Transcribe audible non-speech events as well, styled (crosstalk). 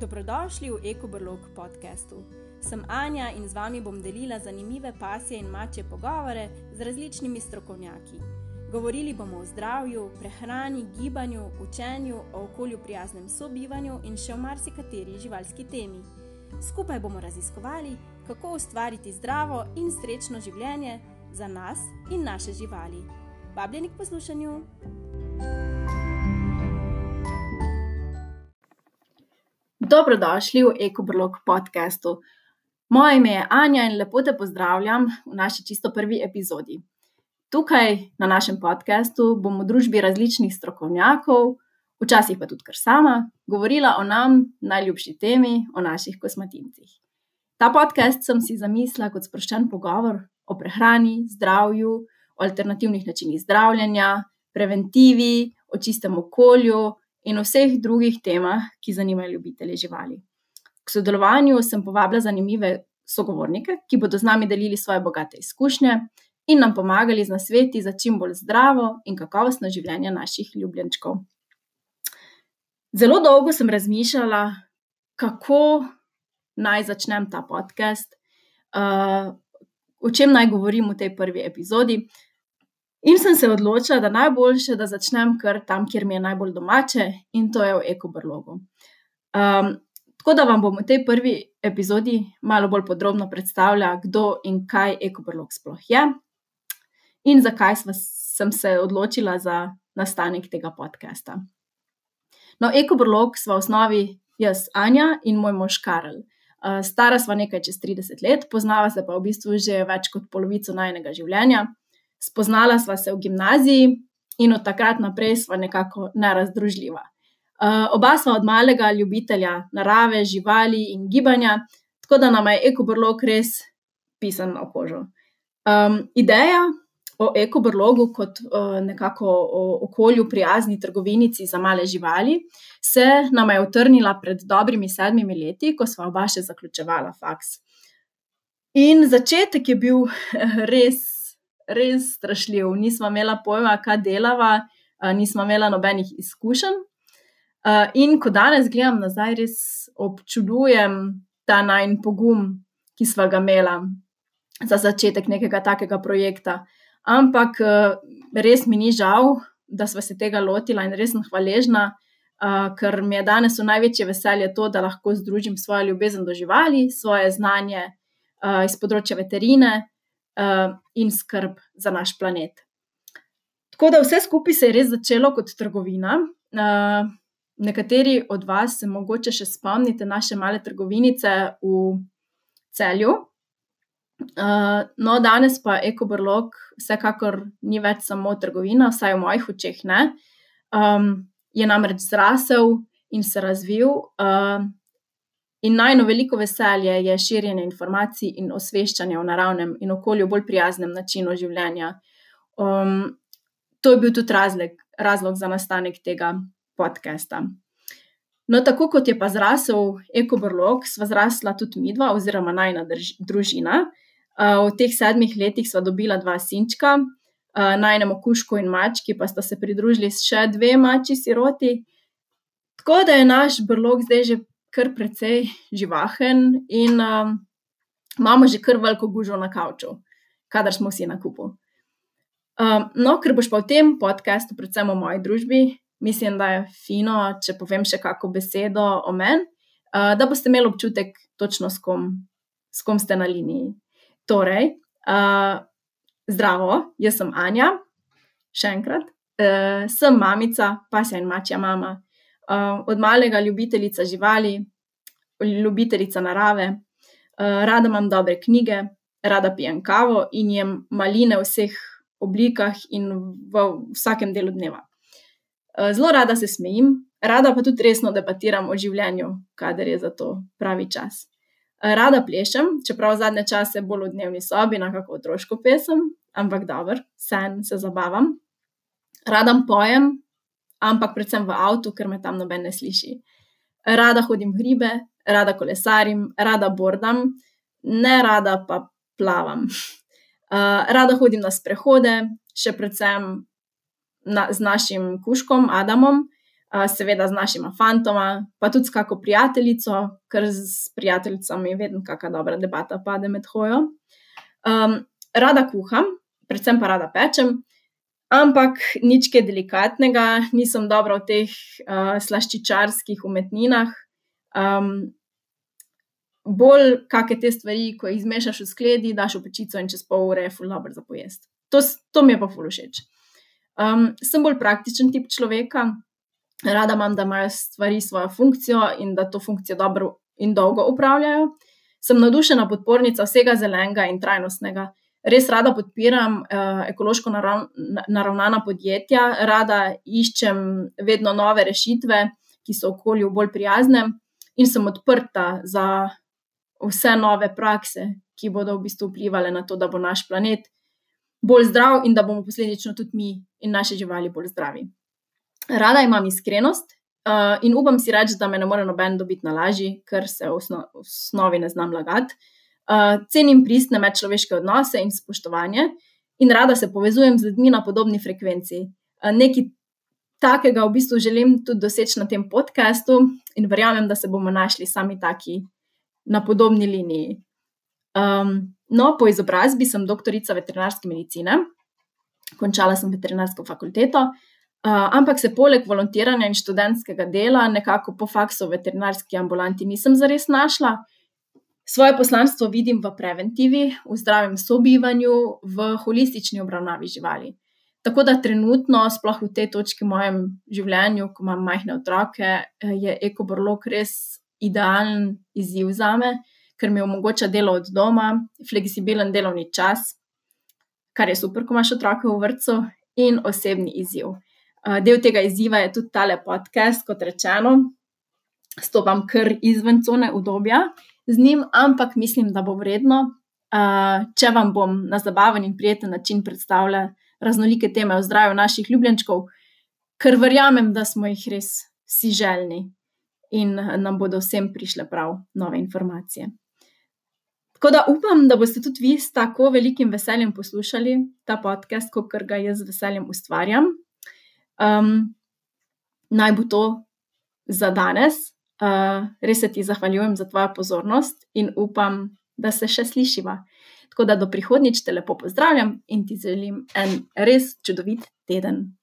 Dobrodošli v EkoBrlog podkastu. Sem Anja in z vami bom delila zanimive pasje in mače pogovore z različnimi strokovnjaki. Govorili bomo o zdravju, prehrani, gibanju, učenju, o okolju prijaznem sobivanju in še o marsikateri živalski temi. Skupaj bomo raziskovali, kako ustvariti zdravo in srečno življenje za nas in naše živali. Vabljeni k poslušanju! Dobrodošli v EkoBrlog podkastu. Moje ime je Anja in lepo te pozdravljam v naši čisto prvi epizodi. Tukaj na našem podkastu bom v družbi različnih strokovnjakov, včasih pa tudi kar sama, govorila o nam najljubši temi, o naših kosmatincih. Ta podcast sem si zamislila kot sproščen pogovor o prehrani, zdravju, o alternativnih načinih zdravljenja, preventivi, o čistem okolju in vseh drugih temah, ki zanimajo ljubitelje živali. K sodelovanju sem povabila zanimive sogovornike, ki bodo z nami delili svoje bogate izkušnje in nam pomagali z nasveti za čim bolj zdravo in kakovostno življenje naših ljubljenčkov. Zelo dolgo sem razmišljala, kako naj začnem ta podcast, uh, o čem naj govorim v tej prvi epizodi. In sem se odločila, da najboljše, da začnem kar tam, kjer mi je najbolj domače, in to je v ekobrlogu. Um, tako da vam bom v tej prvi epizodi malo bolj podrobno predstavila, kdo in kaj ekobrlog sploh je in zakaj sem se odločila za nastanek tega podcasta. No, ekobrlog smo v osnovi jaz, Anja in moj mož Karel. Uh, stara sva nekaj čez 30 let, poznava se pa v bistvu že več kot polovico najnega življenja. Spoznala sva se v gimnaziji in od takrat naprej sva nekako nerazdružljiva. Uh, oba sva od malega ljubitelja narave, živali in gibanja, tako da nam je ekobrlog res pisan na kožo. Um, ideja o ekobrlogu kot uh, nekako o okolju prijazni trgovinici za male živali se nam je utrnila pred dobrimi sedmimi leti, ko sva oba še zaključevala faks. In začetek je bil res res strašljiv. Nismo imeli pojma, kaj delava, nismo imeli nobenih izkušenj. In ko danes gledam nazaj, res občudujem ta najn pogum, ki smo ga imeli za začetek nekega takega projekta. Ampak res mi ni žal, da smo se tega lotila in res sem hvaležna, ker mi je danes v največje veselje to, da lahko združim svojo ljubezen do živali, svoje znanje iz področja veterine uh, in skrb za naš planet. Tako da vse skupaj se je res začelo kot trgovina. Uh, nekateri od vas se mogoče še spomnite naše male trgovinice v celju. Uh, no, danes pa ekobrlog vsekakor ni več samo trgovina, vsaj v mojih očeh ne. Je namreč zrasel in se razvil. In najno veliko veselje je širjenje informacij in osveščanje o naravnem in okolju bolj prijaznem načinu življenja. Um, to je bil tudi razlog, razlog za nastanek tega podcasta. No, tako kot je pa zrasel ekobrlog, sva zrasla tudi midva, oziroma najna drž, družina. Uh, v teh sedmih letih sva dobila dva sinčka, uh, najnemu kušku in mački, pa sta se pridružili še dve mači siroti. Tako da je naš brlog zdaj že kar precej živahen in um, imamo že kar veliko gužo na kavču, kadar smo vsi na kupu. Um, no, ker boš pa v tem podkastu, predvsem o moji družbi, mislim, da je fino, če povem še kako besedo o meni, uh, da boste imeli občutek, točno s kom, s kom ste na liniji. Torej, uh, zdravo, jaz sem Anja, še enkrat, uh, sem mamica, pasja in mačja mama. Uh, od malega ljubiteljica živali, ljubiteljica narave, uh, rada imam dobre knjige, rada pijem kavo in jem maline v vseh oblikah in v vsakem delu dneva. Uh, zelo rada se smejim, rada pa tudi resno debatiram o življenju, kadar je za to pravi čas. Rada plešem, čeprav zadnje čase bolj v dnevni sobi, na kako otroško pesem, ampak dobro, sen se zabavam. Rada pojem, ampak predvsem v avtu, ker me tam noben ne sliši. Rada hodim v hribe, rada kolesarim, rada bordam, ne rada pa plavam. Uh, (laughs) rada hodim na sprehode, še predvsem na, z našim kuškom Adamom, uh, seveda z našima fantoma, pa tudi s kako prijateljico, ker s prijateljicami vedno kakšna dobra debata pade med hojo. Um, rada kuham, predvsem pa rada pečem. Ampak nič kaj delikatnega, nisem dobra v teh uh, slaščičarskih umetninah. Um, bolj kakšne te stvari, ko jih izmešaš v skledi, daš v pečico in čez pol ure je full dobro za pojesti. To, to mi je pa full všeč. Um, sem bolj praktičen tip človeka, rada imam, da imajo stvari svojo funkcijo in da to funkcijo dobro in dolgo upravljajo. Sem navdušena podpornica vsega zelenega in trajnostnega. Res rada podpiram uh, ekološko narav, naravnana podjetja, rada iščem vedno nove rešitve, ki so okolju bolj prijazne, in sem odprta za vse nove prakse, ki bodo v bistvu vplivali na to, da bo naš planet bolj zdrav in da bomo posledično tudi mi in naše živali bolj zdravi. Rada imam iskrenost uh, in upam si reči, da me ne more noben dobiti na laži, ker se v, osno, osnovi ne znam lagati. Uh, cenim pristne medčloveške odnose in spoštovanje, in rada se povezujem z ljudmi na podobni frekvenci. Uh, nekaj takega v bistvu želim tudi doseči na tem podkastu, in verjamem, da se bomo našli sami taki na podobni liniji. Um, no, po izobrazbi sem doktorica veterinarske medicine, končala sem veterinarsko fakulteto, uh, ampak se poleg volontiranja in študentskega dela, nekako po faksu v veterinarski ambulanti, nisem zares našla. Svoje poslanstvo vidim v preventivi, v zdravem sobivanju, v holistični obravnavi živali. Tako da trenutno, sploh v tej točki v mojem življenju, ko imam majhne otroke, je ekoborlog res idealen izziv za me, ker mi omogoča delo od doma, fleksibilen delovni čas, kar je super, ko imaš otroke v vrtu, in osebni izziv. Del tega izziva je tudi tale podcast, kot rečeno, stopam kar izven cone udobja z njim, ampak mislim, da bo vredno, če vam bom na zabaven in prijeten način predstavljala raznolike teme o zdravju naših ljubljenčkov, ker verjamem, da smo jih res vsi želni in nam bodo vsem prišle prav nove informacije. Tako da upam, da boste tudi vi s tako velikim veseljem poslušali ta podcast, kot ga jaz z veseljem ustvarjam. Um, naj bo to za danes. Uh, res se ti zahvaljujem za tvojo pozornost in upam, da se še slišiva. Tako da do prihodnjič te lepo pozdravljam in ti želim en res čudovit teden.